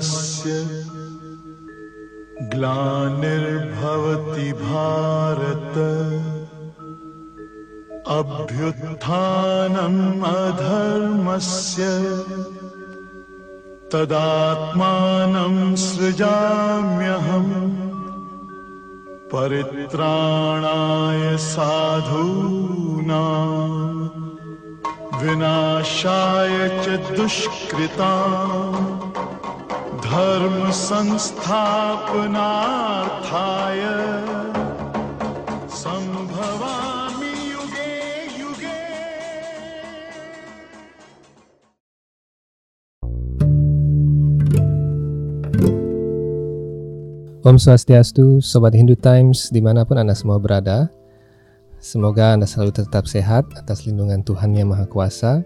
धर्मस्य ग्लानिर्भवति भारत। अभ्युत्थानम् अधर्मस्य तदात्मानं सृजाम्यहम् परित्राणाय साधूनाम् विनाशाय च दुष्कृता धर्म संस्थापनार्थाय संभवामि युगे युगे Om Swastiastu, Sobat Hindu Times, dimanapun Anda semua berada. Semoga Anda selalu tetap sehat atas lindungan Tuhan Yang Maha Kuasa.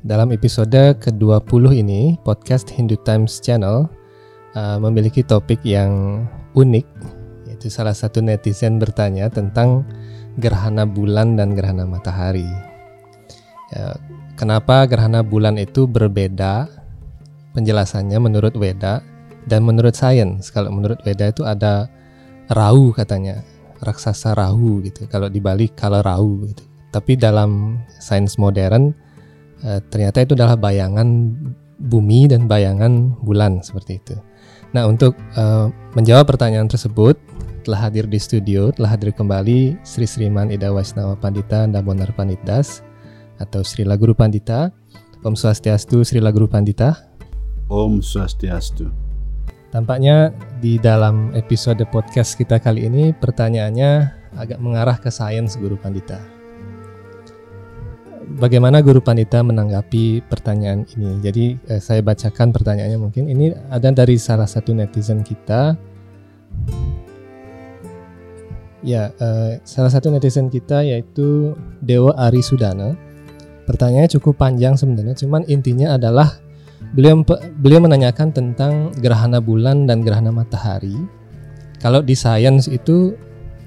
dalam episode ke-20 ini, podcast Hindu Times Channel uh, memiliki topik yang unik, yaitu salah satu netizen bertanya tentang gerhana bulan dan gerhana matahari. Ya, kenapa gerhana bulan itu berbeda penjelasannya menurut Weda dan menurut sains? Kalau menurut Weda itu ada Rahu katanya, raksasa Rahu gitu. Kalau di Bali kalau Rahu gitu. Tapi dalam sains modern eh, ternyata itu adalah bayangan bumi dan bayangan bulan seperti itu. Nah, untuk eh, menjawab pertanyaan tersebut telah hadir di studio, telah hadir kembali Sri Sriman Ida Waisnawa Pandita Damonar Panitdas atau Sri Laguru Pandita. Om Swastiastu Sri Laguru Pandita. Om Swastiastu. Tampaknya di dalam episode podcast kita kali ini pertanyaannya agak mengarah ke sains Guru Pandita. Bagaimana Guru Pandita menanggapi pertanyaan ini? Jadi eh, saya bacakan pertanyaannya mungkin. Ini ada dari salah satu netizen kita. Ya, eh, salah satu netizen kita yaitu Dewa Ari Sudana. Pertanyaannya cukup panjang sebenarnya, cuman intinya adalah beliau beliau menanyakan tentang gerhana bulan dan gerhana matahari. Kalau di sains itu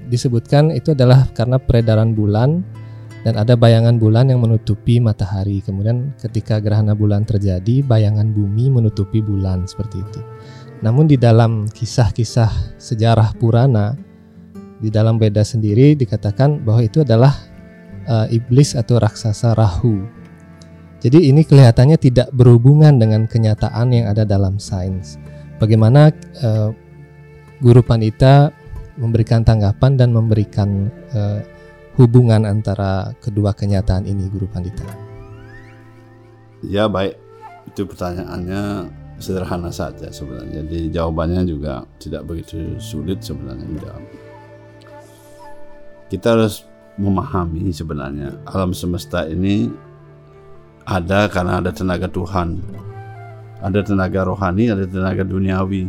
disebutkan itu adalah karena peredaran bulan dan ada bayangan bulan yang menutupi matahari. Kemudian ketika gerhana bulan terjadi, bayangan bumi menutupi bulan seperti itu. Namun di dalam kisah-kisah sejarah Purana di dalam beda sendiri dikatakan bahwa itu adalah uh, iblis atau raksasa Rahu. Jadi ini kelihatannya tidak berhubungan dengan kenyataan yang ada dalam sains. Bagaimana uh, Guru Pandita memberikan tanggapan dan memberikan uh, hubungan antara kedua kenyataan ini, Guru Pandita? Ya baik, itu pertanyaannya sederhana saja sebenarnya. Jadi jawabannya juga tidak begitu sulit sebenarnya menjawab. Kita harus memahami sebenarnya alam semesta ini ada karena ada tenaga Tuhan. Ada tenaga rohani, ada tenaga duniawi.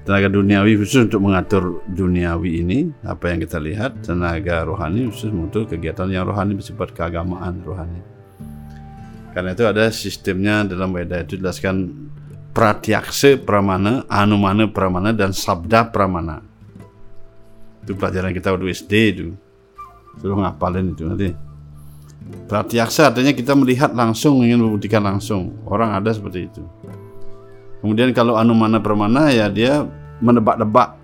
Tenaga duniawi khusus untuk mengatur duniawi ini, apa yang kita lihat, tenaga rohani khusus untuk kegiatan yang rohani bersifat keagamaan rohani. Karena itu ada sistemnya dalam Weda itu dijelaskan pratyakse pramana, anumana pramana, dan sabda pramana. Itu pelajaran kita waktu SD itu. Suruh ngapalin itu nanti. Pratyaksa artinya kita melihat langsung, ingin membuktikan langsung. Orang ada seperti itu. Kemudian kalau anumana pramana ya dia menebak-nebak.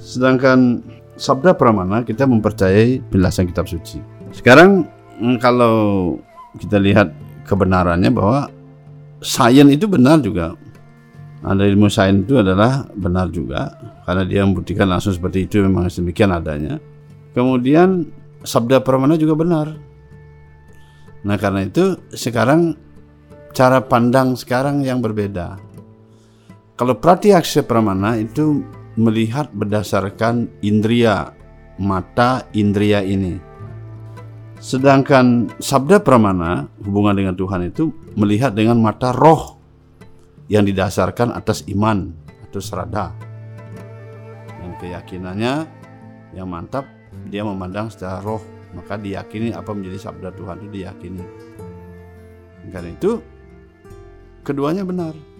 Sedangkan sabda pramana kita mempercayai penjelasan kitab suci. Sekarang mm, kalau kita lihat kebenarannya bahwa sains itu benar juga. Ada ilmu sains itu adalah benar juga karena dia membuktikan langsung seperti itu memang demikian adanya. Kemudian sabda pramana juga benar. Nah karena itu sekarang cara pandang sekarang yang berbeda. Kalau pratyaksa pramana itu melihat berdasarkan indria mata indria ini. Sedangkan sabda pramana hubungan dengan Tuhan itu melihat dengan mata roh yang didasarkan atas iman atau serada. Dan keyakinannya yang mantap dia memandang secara roh maka diyakini apa menjadi sabda Tuhan itu diyakini. Karena itu keduanya benar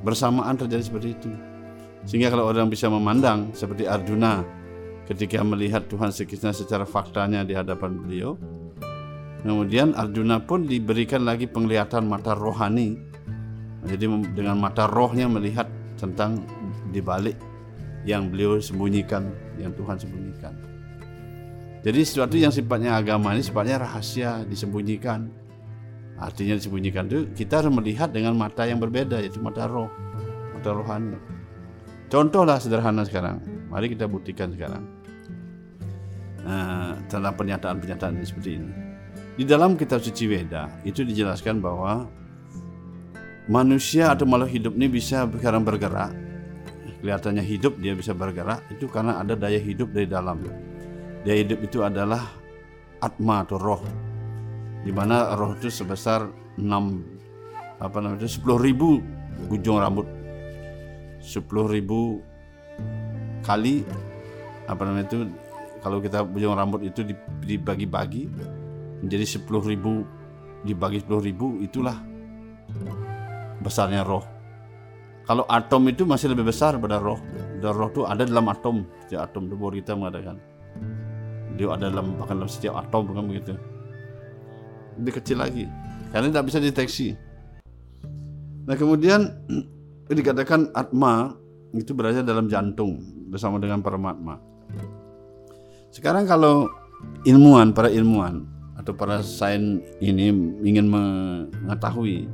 bersamaan terjadi seperti itu. Sehingga kalau orang bisa memandang seperti Arjuna ketika melihat Tuhan Krishna secara faktanya di hadapan beliau, kemudian Arjuna pun diberikan lagi penglihatan mata rohani Jadi dengan mata rohnya melihat tentang dibalik yang beliau sembunyikan, yang Tuhan sembunyikan. Jadi sesuatu yang sifatnya agama ini sifatnya rahasia, disembunyikan. Artinya disembunyikan itu kita harus melihat dengan mata yang berbeda yaitu mata roh, mata rohani. Contohlah sederhana sekarang. Mari kita buktikan sekarang. Nah, tentang pernyataan-pernyataan seperti ini. Di dalam kitab suci Weda itu dijelaskan bahwa manusia atau makhluk hidup ini bisa sekarang bergerak. Kelihatannya hidup dia bisa bergerak itu karena ada daya hidup dari dalam. Daya hidup itu adalah atma atau roh. Di mana roh itu sebesar 6 apa namanya itu 10 ribu ujung rambut. 10 ribu kali apa namanya itu kalau kita ujung rambut itu di- dibagi-bagi menjadi 10 ribu dibagi 10 ribu itulah besarnya roh. Kalau atom itu masih lebih besar pada roh. Dan roh itu ada dalam atom. Setiap atom itu kita mengadakan dia ada dalam bahkan dalam setiap atom bukan begitu lebih kecil lagi. Karena tidak bisa deteksi. Nah kemudian dikatakan atma itu berada dalam jantung bersama dengan paramatma. Sekarang kalau ilmuwan para ilmuwan atau para sains ini ingin mengetahui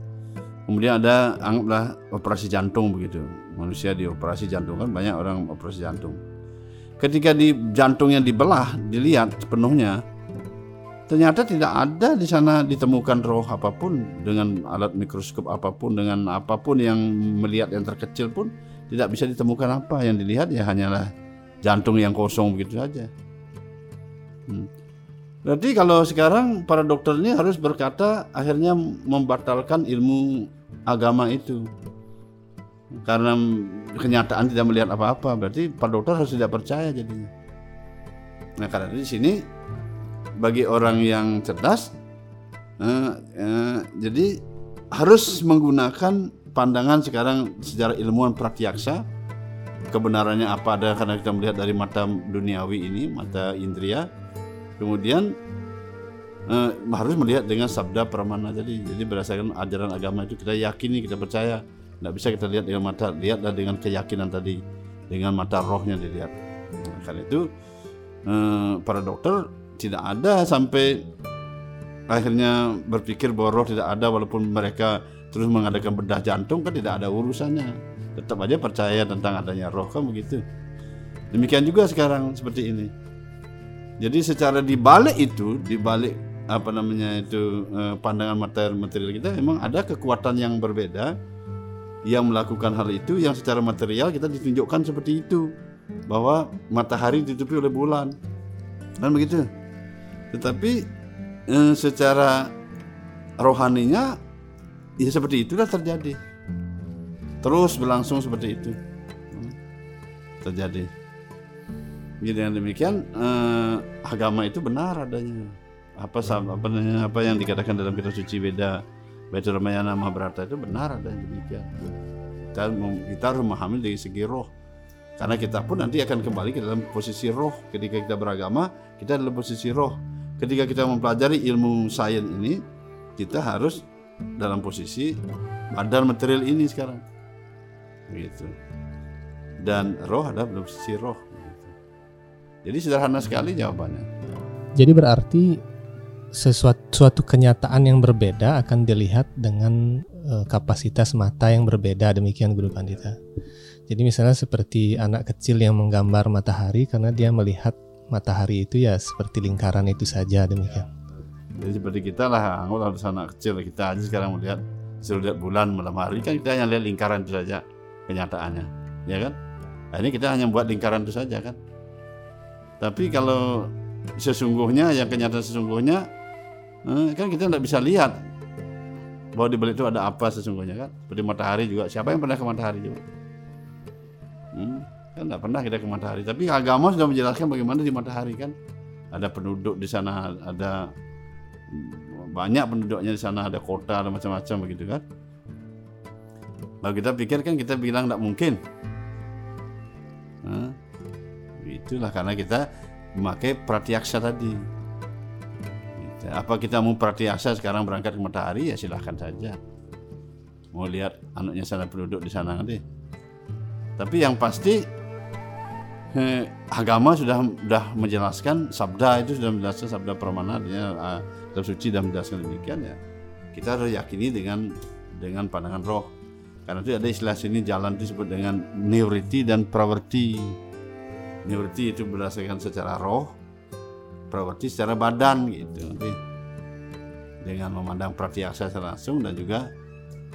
kemudian ada anggaplah operasi jantung begitu. Manusia dioperasi jantung kan banyak orang operasi jantung. Ketika di jantung yang dibelah dilihat sepenuhnya ternyata tidak ada di sana ditemukan roh apa pun dengan alat mikroskop apa pun dengan apa pun yang melihat yang terkecil pun tidak bisa ditemukan apa yang dilihat ya hanyalah jantung yang kosong begitu saja Hmm. Berarti kalau sekarang para dokter ini harus berkata akhirnya membatalkan ilmu agama itu. Karena kenyataan tidak melihat apa-apa, berarti para dokter harus tidak percaya jadinya. Nah, karena di sini bagi orang yang cerdas eh, eh, jadi harus menggunakan pandangan sekarang secara ilmuwan pratyaksa kebenarannya apa ada karena kita melihat dari mata duniawi ini, mata indria. Kemudian eh, harus melihat dengan sabda pramana tadi. Jadi berdasarkan ajaran agama itu kita yakini kita percaya. Tidak bisa kita lihat dengan mata lihatlah dengan keyakinan tadi dengan mata rohnya dilihat. Nah, karena itu eh, para dokter tidak ada sampai akhirnya berpikir bahwa roh tidak ada walaupun mereka terus mengadakan bedah jantung kan tidak ada urusannya. Tetap aja percaya tentang adanya roh kan begitu. Demikian juga sekarang seperti ini. Jadi secara dibalik itu, dibalik apa namanya itu eh, pandangan material material kita memang ada kekuatan yang berbeda yang melakukan hal itu yang secara material kita ditunjukkan seperti itu. Bahwa matahari ditutupi oleh bulan. Kan begitu tetapi eh, secara rohaninya ya seperti itulah terjadi terus berlangsung seperti itu Hmm. terjadi jadi dengan demikian eh, agama itu benar adanya. Apa apa apa yang dikatakan dalam kitab suci Weda Baitur Ramayana Mahabharata itu benar adanya demikian. Kita kita harus memahami dari segi roh. Karena kita pun nanti akan kembali ke dalam posisi roh ketika kita beragama, kita dalam posisi roh. Ketika kita mempelajari ilmu sains ini, kita harus dalam posisi badan material ini sekarang. Begitu. Dan roh adalah dalam posisi roh. Begitu. Jadi sederhana sekali jawabannya. Jadi berarti sesuatu suatu kenyataan yang berbeda akan dilihat dengan eh, kapasitas mata yang berbeda demikian Guru Pandita. Jadi misalnya seperti anak kecil yang menggambar matahari karena dia melihat matahari itu ya seperti lingkaran itu saja demikian. Jadi seperti kita lah, anggap harus anak kecil kita aja sekarang melihat suruh lihat bulan malam hari kan kita hanya lihat lingkaran itu saja kenyataannya, ya kan? Nah, ini kita hanya buat lingkaran itu saja kan. Tapi kalau sesungguhnya yang kenyataan sesungguhnya eh, kan kita tidak bisa lihat bahwa di balik itu ada apa sesungguhnya kan. Seperti matahari juga. Siapa yang pernah ke matahari juga? Hmm, kan tidak pernah kita ke matahari. Tapi agama sudah menjelaskan bagaimana di matahari kan. Ada penduduk di sana, ada banyak penduduknya di sana, ada kota, ada macam-macam begitu kan. Kalau kita pikir kan kita bilang tidak mungkin. Nah, itulah karena kita memakai pratyaksa tadi. Gitu. Apa kita mau pratyaksa sekarang berangkat ke matahari ya silahkan saja. mau lihat anaknya sana penduduk di sana nanti tapi yang pasti eh, agama sudah sudah menjelaskan sabda itu sudah menjelaskan sabda pramana artinya kitab suci sudah menjelaskan demikian ya. Kita harus yakini dengan dengan pandangan roh. Karena itu ada istilah sini jalan disebut dengan neuriti dan praverti neuriti itu berdasarkan secara roh praverti secara badan gitu. Nanti dengan memandang pratyaksa secara langsung dan juga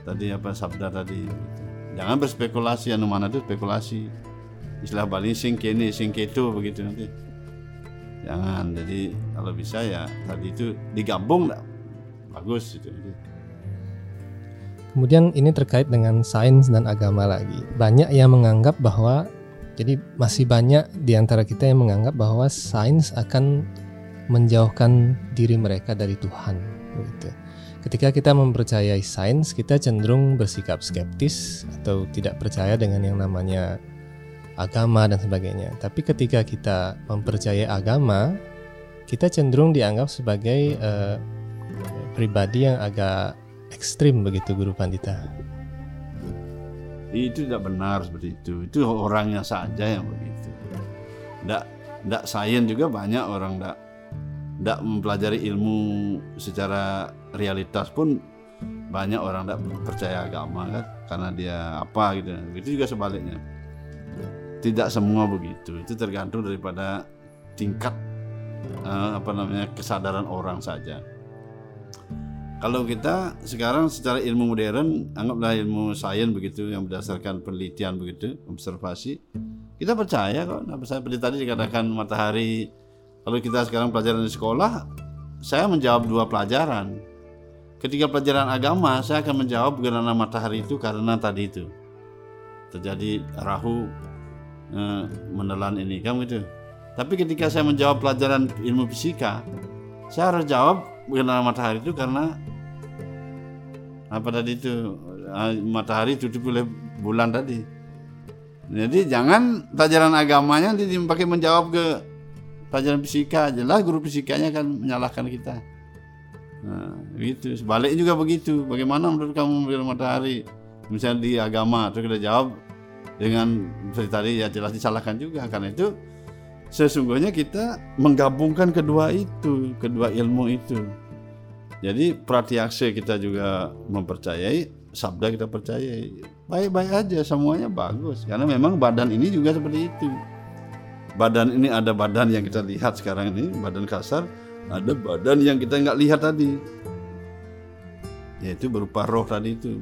tadi apa sabda tadi gitu. jangan berspekulasi anu mana itu spekulasi istilah Bali sing kene sing keto begitu nanti jangan jadi kalau bisa ya tadi itu digabung bagus itu. Kemudian ini terkait dengan sains dan agama lagi. Banyak yang menganggap bahwa jadi masih banyak di antara kita yang menganggap bahwa sains akan menjauhkan diri mereka dari Tuhan. Gitu. Ketika kita mempercayai sains, kita cenderung bersikap skeptis atau tidak percaya dengan yang namanya agama dan sebagainya. Tapi ketika kita mempercayai agama, kita cenderung dianggap sebagai eh, pribadi yang agak ekstrim begitu Guru Pandita. itu tidak benar seperti itu itu orangnya saja yang begitu tidak tidak sains juga banyak orang tidak tidak mempelajari ilmu secara realitas pun banyak orang tidak percaya agama kan karena dia apa gitu itu juga sebaliknya tidak semua begitu. Itu tergantung daripada tingkat eh, apa namanya kesadaran orang saja. Kalau kita sekarang secara ilmu modern anggaplah ilmu sains begitu yang berdasarkan penelitian begitu observasi kita percaya kok. Nah, seperti tadi dikatakan matahari kalau kita sekarang pelajaran di sekolah saya menjawab dua pelajaran. Ketika pelajaran agama saya akan menjawab gerhana matahari itu karena tadi itu. Terjadi rahu eh, menelan ini. Kan gitu tapi ketika saya menjawab pelajaran ilmu fisika saya harus jawab gerhana matahari itu karena apa tadi itu ah, matahari tutup oleh bulan tadi. Jadi jangan pelajaran agamanya nanti dipakai menjawab ke pelajaran fisika jelas guru fisikanya kan menyalahkan kita. Nah gitu. Sebaliknya juga begitu. Bagaimana menurut kamu melihat matahari? Misalnya di agama terus kita jawab dengan seperti tadi ya jelas disalahkan juga karena itu sesungguhnya kita menggabungkan kedua itu kedua ilmu itu jadi pratyaksa kita juga mempercayai, sabda kita percayai. Baik-baik aja, semuanya bagus. Karena memang badan ini juga seperti itu. Badan ini ada badan yang kita lihat sekarang ini, badan kasar. Ada badan yang kita nggak lihat tadi. Yaitu berupa roh tadi itu.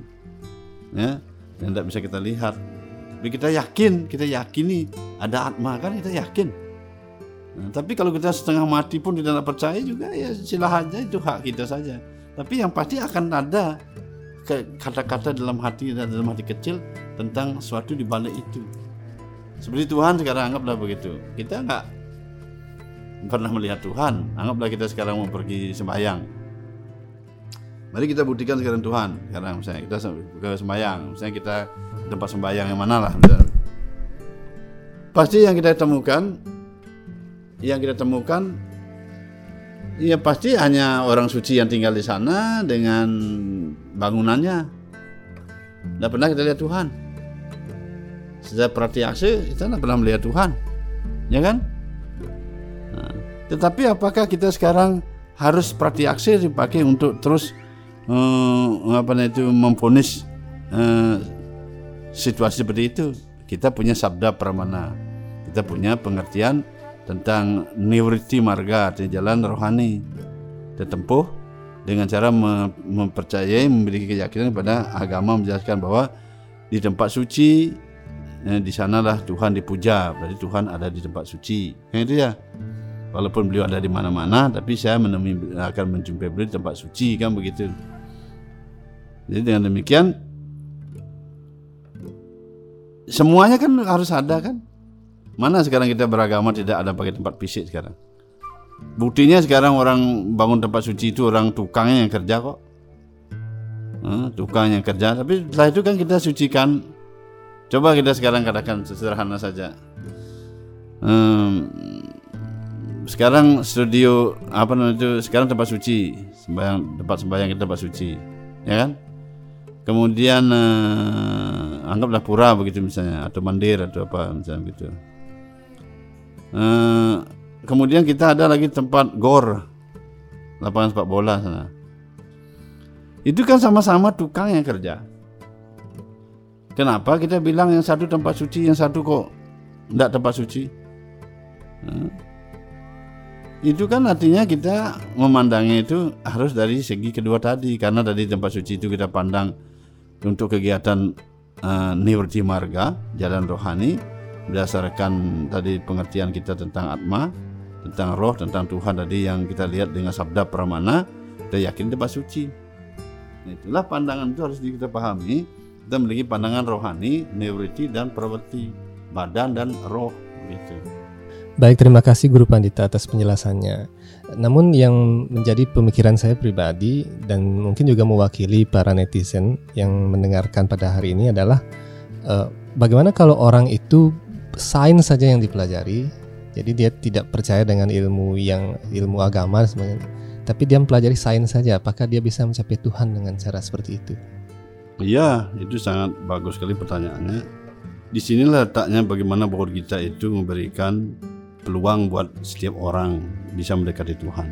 Ya, yang tidak bisa kita lihat. Kita yakin, kita yakini ada atma kan kita yakin. Nah, tapi kalau kita setengah mati pun tidak percaya juga ya silahkan aja itu hak kita saja. Tapi yang pasti akan ada kata-kata dalam hati dan dalam hati kecil tentang sesuatu di balik itu. Seperti Tuhan sekarang anggaplah begitu. Kita nggak pernah melihat Tuhan. Anggaplah kita sekarang mau pergi sembahyang. Mari kita buktikan sekarang Tuhan. Sekarang misalnya kita ke sembahyang, misalnya kita tempat sembahyang yang mana lah. Pasti yang kita temukan yang kita temukan ya pasti hanya orang suci yang tinggal di sana dengan bangunannya. Tidak pernah kita lihat Tuhan. Sejak praktiasi kita tidak pernah melihat Tuhan, ya kan? Nah, tetapi apakah kita sekarang harus praktiasi dipakai untuk terus eh, apa itu memfonis eh, situasi seperti itu? Kita punya sabda pramana, kita punya pengertian tentang niwriti marga artinya jalan rohani. Ditempuh dengan cara mempercayai memiliki keyakinan kepada agama menjelaskan bahwa di tempat suci eh, di sanalah Tuhan dipuja. Berarti Tuhan ada di tempat suci. Yang itu ya walaupun beliau ada di mana-mana tapi saya menemui akan menjumpai beliau di tempat suci kan begitu. Jadi dengan demikian semuanya kan harus ada kan Mana sekarang kita beragama tidak ada pakai tempat fisik sekarang? Buktinya sekarang orang bangun tempat suci itu orang tukangnya yang kerja kok. Tukang yang kerja. Tapi setelah itu kan kita sucikan. Coba kita sekarang katakan sederhana saja. Hmm, sekarang studio apa namanya itu sekarang tempat suci sembahyang tempat sembahyang kita tempat suci ya kan kemudian eh, anggaplah pura begitu misalnya atau mandir atau apa misalnya gitu. Eh, kemudian kita ada lagi tempat gor lapangan sepak bola sana. Itu kan sama-sama tukang yang kerja. Kenapa kita bilang yang satu tempat suci yang satu kok tidak tempat suci? Itu kan artinya kita memandangnya itu harus dari segi kedua tadi karena dari tempat suci itu kita pandang untuk kegiatan uh, nirti marga jalan rohani berdasarkan tadi pengertian kita tentang atma tentang roh tentang Tuhan tadi yang kita lihat dengan sabda pramana kita yakin tempat suci. Nah, itulah pandangan itu harus kita pahami. Kita memiliki pandangan rohani neuriti dan perverti badan dan roh gitu Baik, terima kasih Guru Pandita atas penjelasannya. Namun yang menjadi pemikiran saya pribadi dan mungkin juga mewakili para netizen yang mendengarkan pada hari ini adalah eh, bagaimana kalau orang itu sains saja yang dipelajari, jadi dia tidak percaya dengan ilmu yang ilmu agama sebenarnya, tapi dia mempelajari sains saja, apakah dia bisa mencapai Tuhan dengan cara seperti itu? Iya, itu sangat bagus sekali pertanyaannya. Di sinilah letaknya bagaimana bahwa kita itu memberikan peluang buat setiap orang bisa mendekati Tuhan.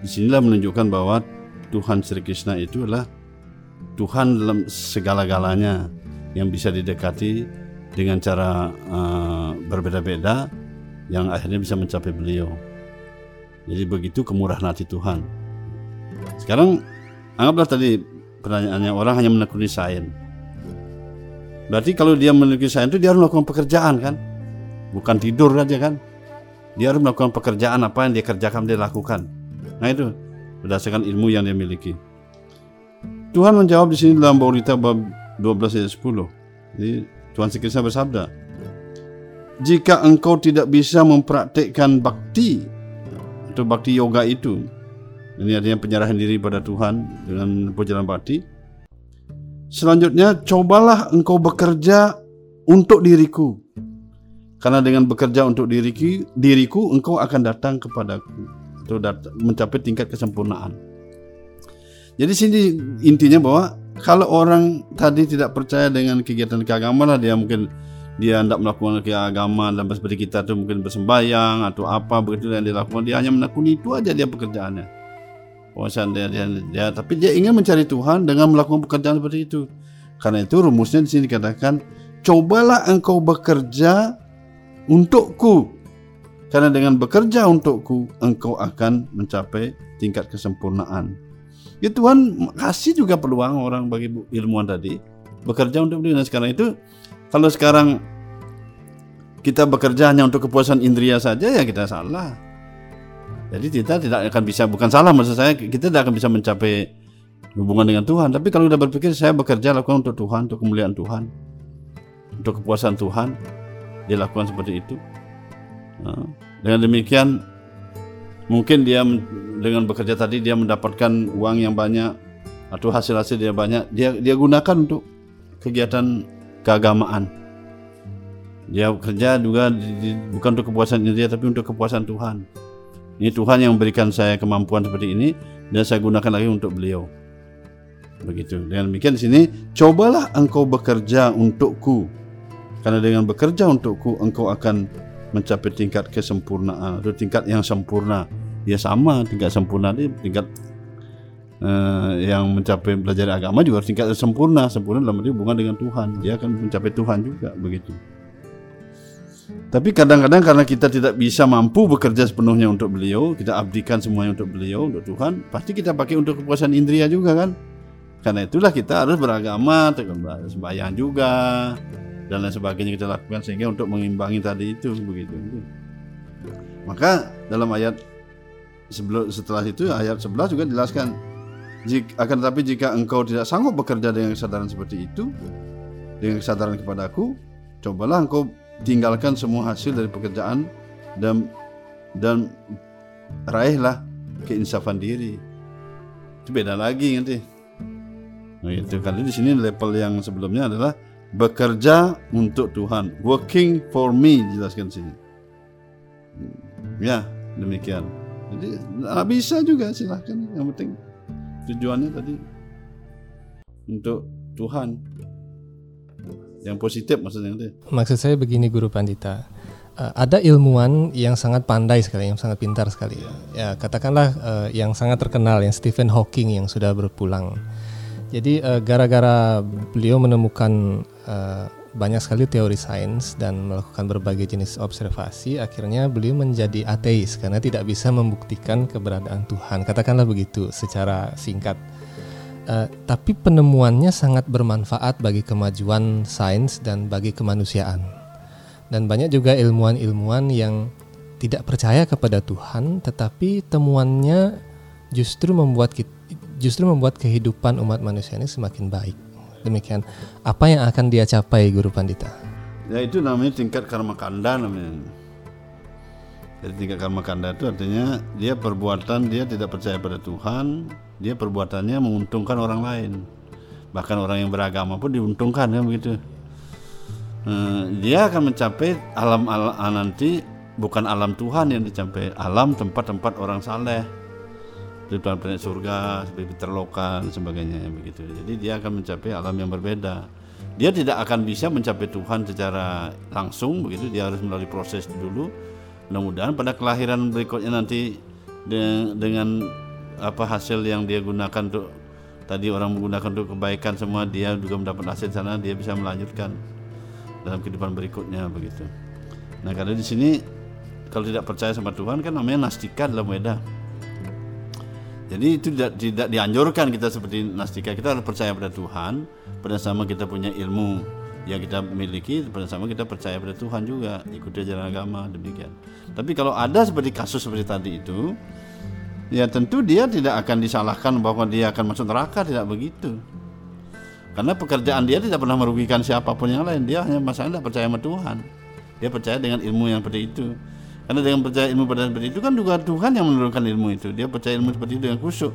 Di sinilah menunjukkan bahwa Tuhan Sri Krishna itu adalah Tuhan dalam segala-galanya yang bisa didekati dengan cara uh, berbeda-beda yang akhirnya bisa mencapai beliau. Jadi begitu kemurahan hati Tuhan. Sekarang anggaplah tadi pertanyaannya orang hanya menekuni sains. Berarti kalau dia menekuni sains itu dia harus melakukan pekerjaan kan? Bukan tidur aja kan? Dia harus melakukan pekerjaan apa yang dia kerjakan dia lakukan. Nah itu berdasarkan ilmu yang dia miliki. Tuhan menjawab di sini dalam Baurita bab 12 ayat 10. Jadi Tuhan Kristus bersabda, jika engkau tidak bisa mempraktekkan bakti atau bakti yoga itu, ini artinya penyerahan diri pada Tuhan dengan perjalanan bakti. Selanjutnya, cobalah engkau bekerja untuk diriku. Karena dengan bekerja untuk diriku, diriku engkau akan datang kepadaku. Dat- mencapai tingkat kesempurnaan. Jadi sini intinya bahwa kalau orang tadi tidak percaya dengan kegiatan keagamaan dia mungkin dia tidak melakukan keagamaan dan seperti kita tuh mungkin bersembayang atau apa begitu yang dilakukan dia hanya menekuni itu aja dia pekerjaannya. Wawasan dia, dia, dia tapi dia ingin mencari Tuhan dengan melakukan pekerjaan seperti itu. Karena itu rumusnya di sini dikatakan cobalah engkau bekerja untukku karena dengan bekerja untukku engkau akan mencapai tingkat kesempurnaan ya Tuhan kasih juga peluang orang bagi ilmuwan tadi bekerja untuk dia. Nah sekarang itu kalau sekarang kita bekerja hanya untuk kepuasan indria saja ya kita salah. Jadi kita tidak akan bisa bukan salah maksud saya kita tidak akan bisa mencapai hubungan dengan Tuhan. Tapi kalau sudah berpikir saya bekerja lakukan untuk Tuhan, untuk kemuliaan Tuhan, untuk kepuasan Tuhan, dia lakukan seperti itu. Nah, dengan demikian mungkin dia dengan bekerja tadi dia mendapatkan uang yang banyak atau hasil-hasil dia banyak. Dia dia gunakan untuk kegiatan keagamaan. Dia bekerja juga bukan untuk kepuasan dia tapi untuk kepuasan Tuhan. Ini Tuhan yang memberikan saya kemampuan seperti ini dan saya gunakan lagi untuk beliau. Begitu. Dengan demikian di sini cobalah engkau bekerja untukku karena dengan bekerja untukku engkau akan mencapai tingkat kesempurnaan. Atau tingkat yang sempurna. Ya sama tingkat sempurna ini tingkat uh, yang mencapai belajar agama juga tingkat sempurna. Sempurna dalam arti hubungan dengan Tuhan. Dia akan mencapai Tuhan juga begitu. Tapi kadang-kadang karena kita tidak bisa mampu bekerja sepenuhnya untuk beliau kita abdikan semuanya untuk beliau untuk Tuhan pasti kita pakai untuk kepuasan indria juga kan? Karena itulah kita harus beragama sembahyang juga dan lain sebagainya kita lakukan sehingga untuk mengimbangi tadi itu begitu. Maka dalam ayat sebelum setelah itu ayat 11 juga dijelaskan jika, akan tetapi jika engkau tidak sanggup bekerja dengan kesadaran seperti itu dengan kesadaran kepadaku cobalah engkau tinggalkan semua hasil dari pekerjaan dan dan raihlah keinsafan diri itu beda lagi nanti nah itu kali di sini level yang sebelumnya adalah bekerja untuk Tuhan working for me jelaskan sini ya demikian jadi bisa juga silahkan yang penting tujuannya tadi untuk Tuhan. Yang positif maksudnya. Maksud saya begini Guru Pandita. Eh, ada ilmuwan yang sangat pandai sekali, yang sangat pintar sekali. Ya, katakanlah eh, yang sangat terkenal yang Stephen Hawking yang sudah berpulang. Jadi eh, gara-gara beliau menemukan eh, banyak sekali teori sains dan melakukan berbagai jenis observasi, akhirnya beliau menjadi ateis karena tidak bisa membuktikan keberadaan Tuhan. Katakanlah begitu secara singkat. Eh, tapi penemuannya sangat bermanfaat bagi kemajuan sains dan bagi kemanusiaan. Dan banyak juga ilmuwan-ilmuwan yang tidak percaya kepada Tuhan, tetapi temuannya justru membuat kit- justru membuat kehidupan umat manusia ini semakin baik. Demikian. Apa yang akan dia capai, Guru Pandita? Ya itu namanya tingkat karma kanda namanya. Jadi tingkat karma kanda itu artinya dia perbuatan dia tidak percaya pada Tuhan, dia perbuatannya menguntungkan orang lain. Bahkan orang yang beragama pun diuntungkan kan begitu. Eh, dia akan mencapai alam alam nanti bukan alam Tuhan yang dicapai, alam tempat-tempat orang saleh. Di planet surga, seperti terloka dan sebagainya begitu. Jadi dia akan mencapai alam yang berbeda. Dia tidak akan bisa mencapai Tuhan secara langsung begitu, dia harus melalui proses dulu. Mudah-mudahan pada kelahiran berikutnya nanti de- dengan apa hasil yang dia gunakan untuk tadi orang menggunakan untuk kebaikan semua dia juga mendapat hasil sana dia bisa melanjutkan dalam kehidupan berikutnya begitu. Nah karena di sini kalau tidak percaya sama Tuhan kan namanya nastika dalam Weda. Jadi itu tidak, tidak dianjurkan kita seperti nastika. Kita harus percaya pada Tuhan, pada sama kita punya ilmu yang kita miliki, pada sama kita percaya pada Tuhan juga, ikuti ajaran agama demikian. Tapi kalau ada seperti kasus seperti tadi itu, ya tentu dia tidak akan disalahkan bahwa dia akan masuk neraka, tidak begitu. Karena pekerjaan dia tidak pernah merugikan siapa pun yang lain. Dia hanya masalah tidak percaya sama Tuhan. Dia percaya dengan ilmu yang seperti itu. Karena dengan percaya ilmu pada seperti itu kan juga Tuhan yang menurunkan ilmu itu. Dia percaya ilmu seperti itu dengan khusyuk.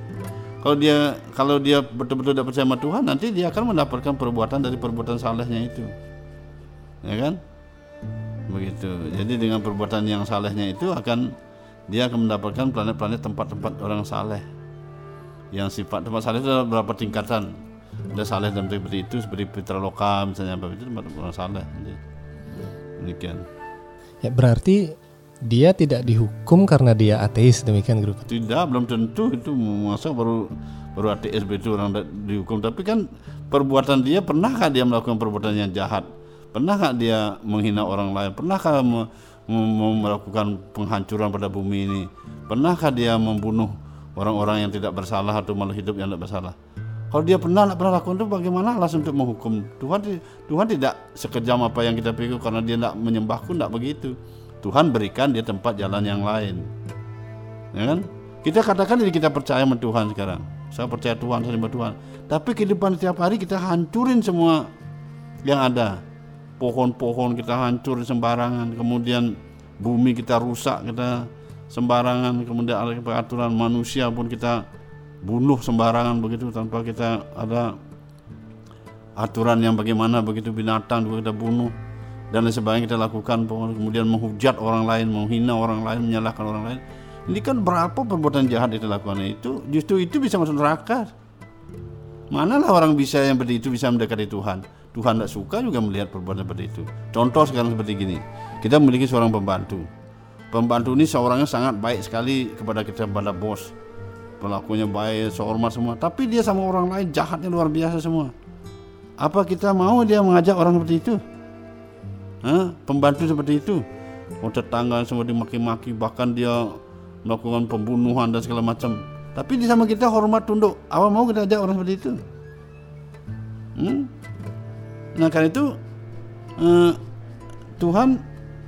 Kalau dia kalau dia betul-betul tidak percaya sama Tuhan, nanti dia akan mendapatkan perbuatan dari perbuatan salehnya itu. Ya kan? Begitu. Jadi dengan perbuatan yang salehnya itu akan dia akan mendapatkan planet-planet tempat-tempat orang saleh. Yang sifat tempat saleh itu ada berapa tingkatan? Ada saleh dan seperti itu seperti Pitra Loka misalnya apa itu tempat orang saleh. Demikian. Ya berarti dia tidak dihukum karena dia ateis demikian Guru. Tidak, belum tentu itu masa baru baru ateis itu orang dihukum. Tapi kan perbuatan dia pernahkah dia melakukan perbuatan yang jahat? Pernahkah dia menghina orang lain? Pernahkah me- me- melakukan penghancuran pada bumi ini? Pernahkah dia membunuh orang-orang yang tidak bersalah atau malah hidup yang tidak bersalah? Kalau dia pernah pernah lakukan itu bagaimana alasan untuk menghukum Tuhan? Tuhan tidak sekejam apa yang kita pikir karena dia tidak menyembahku tidak begitu. Tuhan berikan dia tempat jalan yang lain ya kan? Kita katakan diri kita percaya sama Tuhan sekarang. Saya percaya Tuhan, saya sembah Tuhan. Tapi kehidupan setiap hari kita hancurin semua yang ada. Pohon-pohon kita hancurin sembarangan, kemudian bumi kita rusak, kita sembarangan, kemudian ada peraturan manusia pun kita bunuh sembarangan begitu tanpa kita ada aturan yang bagaimana begitu binatang juga kita bunuh dan lain sebagainya kita lakukan kemudian menghujat orang lain menghina orang lain menyalahkan orang lain. Ini kan berapa perbuatan jahat itu lakukan? Itu justru itu bisa masuk neraka. Manalah orang bisa yang seperti itu bisa mendekati Tuhan. Tuhan tidak suka juga melihat perbuatan seperti itu. Contoh sekarang seperti gini. Kita memiliki seorang pembantu. Pembantu ini seorangnya sangat baik sekali kepada kita pada bos. Pelakunya baik sehormat semua. Tapi dia sama orang lain jahatnya luar biasa semua. Apa kita mau dia mengajak orang seperti itu Hah? pembantu seperti itu? Oh tetangga semua dimaki-maki bahkan dia melakukan pembunuhan dan segala macam. Tapi di sama kita hormat tunduk. Apa mau kita ajak orang seperti itu? Hmm? nah karena itu eh, Tuhan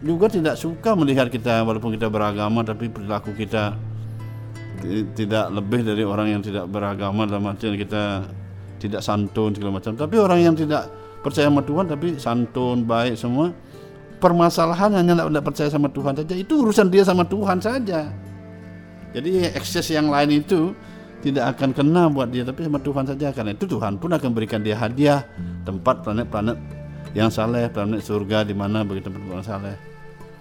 juga tidak suka melihat kita walaupun kita beragama tapi perilaku kita ti- tidak lebih dari orang yang tidak beragama dalam artian kita tidak santun segala macam. Tapi orang yang tidak percaya sama Tuhan tapi santun baik semua permasalahan hanya tidak, percaya sama Tuhan saja. Itu urusan dia sama Tuhan saja. Jadi ekses yang lain itu tidak akan kena buat dia tapi sama Tuhan saja karena itu Tuhan pun akan berikan dia hadiah tempat planet-planet yang saleh planet surga di mana bagi tempat orang saleh.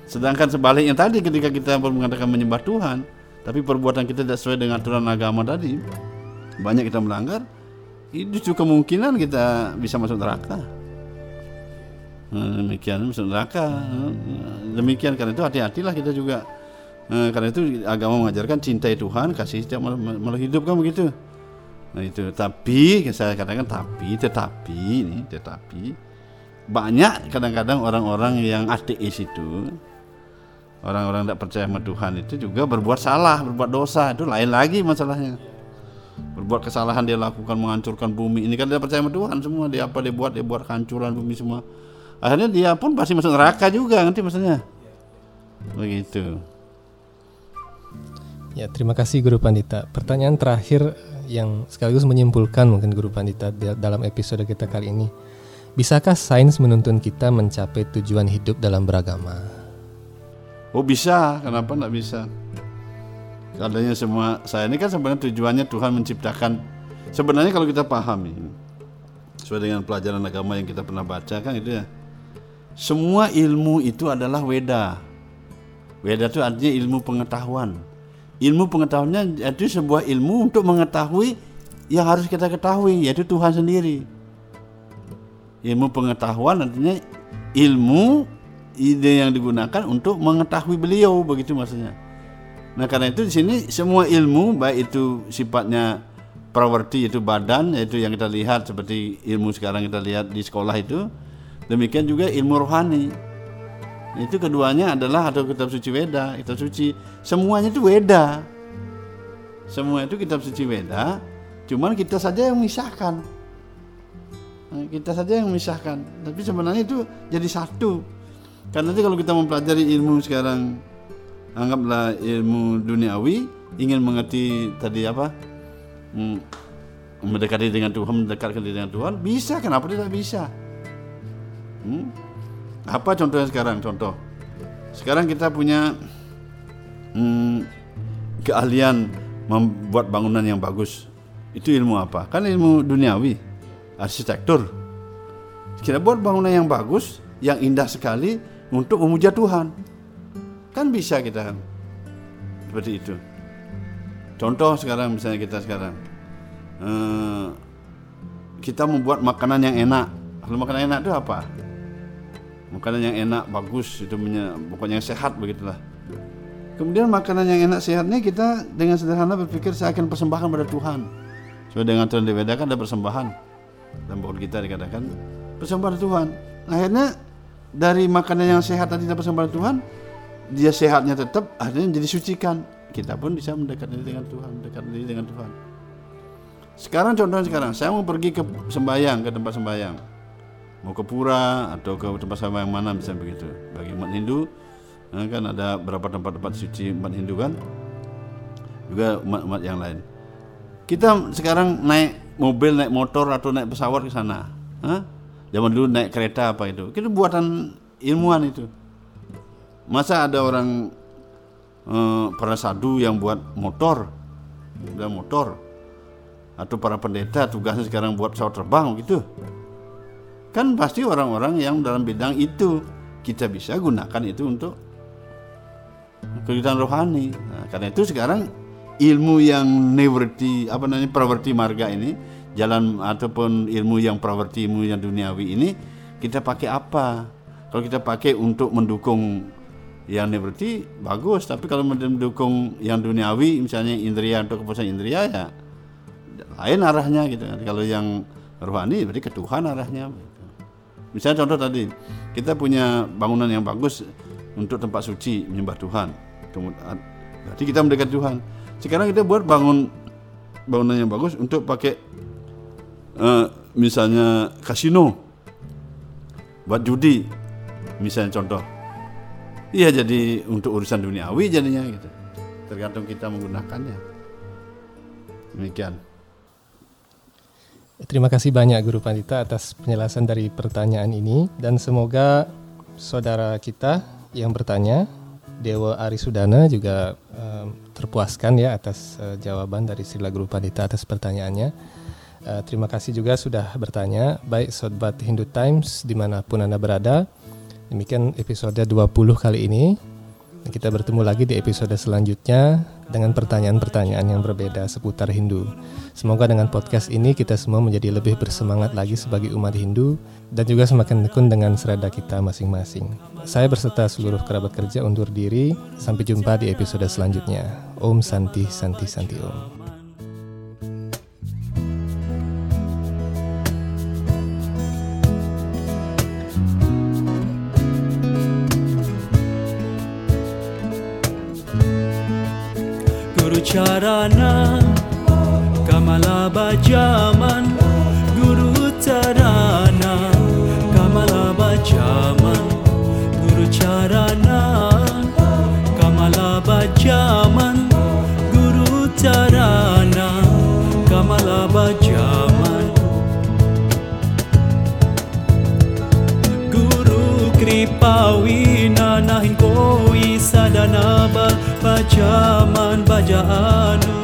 Sedangkan sebaliknya tadi ketika kita mengatakan menyembah Tuhan tapi perbuatan kita tidak sesuai dengan aturan agama tadi banyak kita melanggar itu kemungkinan kita bisa masuk neraka. Nah, demikian masuk neraka. Demikian karena itu hati-hatilah kita juga. Nah, karena itu agama mengajarkan cintai Tuhan, kasih setiap malah hidup kan begitu. Nah itu tapi saya katakan tapi tetapi ini tetapi banyak kadang-kadang orang-orang yang ateis itu orang-orang tidak percaya sama Tuhan itu juga berbuat salah, berbuat dosa itu lain lagi masalahnya. Berbuat kesalahan dia lakukan menghancurkan bumi ini kan dia percaya sama Tuhan semua dia apa dia buat dia buat kehancuran bumi semua. Akhirnya dia pun pasti masuk neraka juga nanti maksudnya. Begitu. Ya, terima kasih Guru Pandita. Pertanyaan terakhir yang sekaligus menyimpulkan mungkin Guru Pandita dalam episode kita kali ini. Bisakah sains menuntun kita mencapai tujuan hidup dalam beragama? Oh bisa, kenapa tidak bisa? Adanya semua, saya ini kan sebenarnya tujuannya Tuhan menciptakan. Sebenarnya kalau kita pahami, sesuai dengan pelajaran agama yang kita pernah baca kan itu ya. Semua ilmu itu adalah weda. Weda itu artinya ilmu pengetahuan ilmu pengetahuannya itu sebuah ilmu untuk mengetahui yang harus kita ketahui yaitu Tuhan sendiri. Ilmu pengetahuan artinya ilmu ide yang digunakan untuk mengetahui beliau begitu maksudnya. Nah karena itu di sini semua ilmu baik itu sifatnya properti itu badan yaitu yang kita lihat seperti ilmu sekarang kita lihat di sekolah itu demikian juga ilmu rohani itu keduanya adalah atau kitab suci Weda, kitab suci semuanya itu Weda. Semua itu kitab suci Weda, cuman kita saja yang memisahkan. Nah, kita saja yang memisahkan, tapi sebenarnya itu jadi satu. Karena nanti kalau kita mempelajari ilmu sekarang, anggaplah ilmu duniawi, ingin mengerti tadi apa, hmm, mendekati dengan Tuhan, mendekatkan dengan Tuhan, bisa. Kenapa tidak bisa? Hmm? Apa contohnya sekarang? Contoh, sekarang kita punya hmm, keahlian membuat bangunan yang bagus. Itu ilmu apa? Kan ilmu duniawi, arsitektur. Kita buat bangunan yang bagus, yang indah sekali untuk memuja Tuhan. Kan bisa kita seperti itu. Contoh sekarang misalnya kita sekarang eh, kita membuat makanan yang enak. Kalau makanan enak itu apa? Makanan yang enak bagus itu pokoknya sehat begitulah. Kemudian makanan yang enak sehatnya kita dengan sederhana berpikir saya akan persembahkan pada Tuhan. Sesuai dengan Tuhan dibedakan ada persembahan. Dan bahwa kita dikatakan persembahan Tuhan. Akhirnya dari makanan yang sehat tadi kita persembahan Tuhan dia sehatnya tetap akhirnya menjadi sucikan kita pun bisa mendekat diri dengan Tuhan mendekat diri dengan Tuhan. Sekarang contohnya sekarang saya mau pergi ke sembayang ke tempat sembayang mau ke pura atau ke tempat sama yang mana bisa begitu. Bagi umat Hindu eh, kan ada beberapa tempat-tempat suci umat Hindu kan? Juga umat-umat yang lain. Kita sekarang naik mobil naik motor atau naik pesawat ke sana Hah? zaman dulu naik kereta apa itu? Itu buatan ilmuwan itu. Masa ada orang eh, para sadu yang buat motor? Dan motor. Atau para pendeta tugasnya sekarang buat pesawat terbang gitu kan pasti orang-orang yang dalam bidang itu kita bisa gunakan itu untuk kegiatan rohani. Nah, karena itu sekarang ilmu yang neverti apa namanya praverti marga ini jalan ataupun ilmu yang praverti ilmu yang duniawi ini kita pakai apa? Kalau kita pakai untuk mendukung yang neverti bagus, tapi kalau mendukung yang duniawi misalnya indria untuk kepuasan indria ya lain arahnya gitu. Kalau yang rohani berarti ke Tuhan arahnya. Misalnya contoh tadi, kita punya bangunan yang bagus untuk tempat suci menyembah Tuhan. Berarti kita mendekat Tuhan. Sekarang kita buat bangun bangunan yang bagus untuk pakai uh, misalnya kasino, buat judi, misalnya contoh. Iya jadi untuk urusan duniawi jadinya gitu. Tergantung kita menggunakannya. Demikian. Terima kasih banyak Guru Pandita atas penjelasan dari pertanyaan ini dan semoga saudara kita yang bertanya Dewa Arisudana juga uh, terpuaskan ya atas uh, jawaban dari Sila Guru Pandita atas pertanyaannya. Uh, terima kasih juga sudah bertanya baik Sobat Hindu Times di mana pun Anda berada. Demikian episode 20 kali ini. Kita bertemu lagi di episode selanjutnya dengan pertanyaan-pertanyaan yang berbeda seputar Hindu. Semoga dengan podcast ini kita semua menjadi lebih bersemangat lagi sebagai umat Hindu dan juga semakin tekun dengan serada kita masing-masing. Saya berserta seluruh kerabat kerja undur diri. Sampai jumpa di episode selanjutnya. Om Santi Santi Santi Om. Charana Kamala Bajaman bajaman bajaan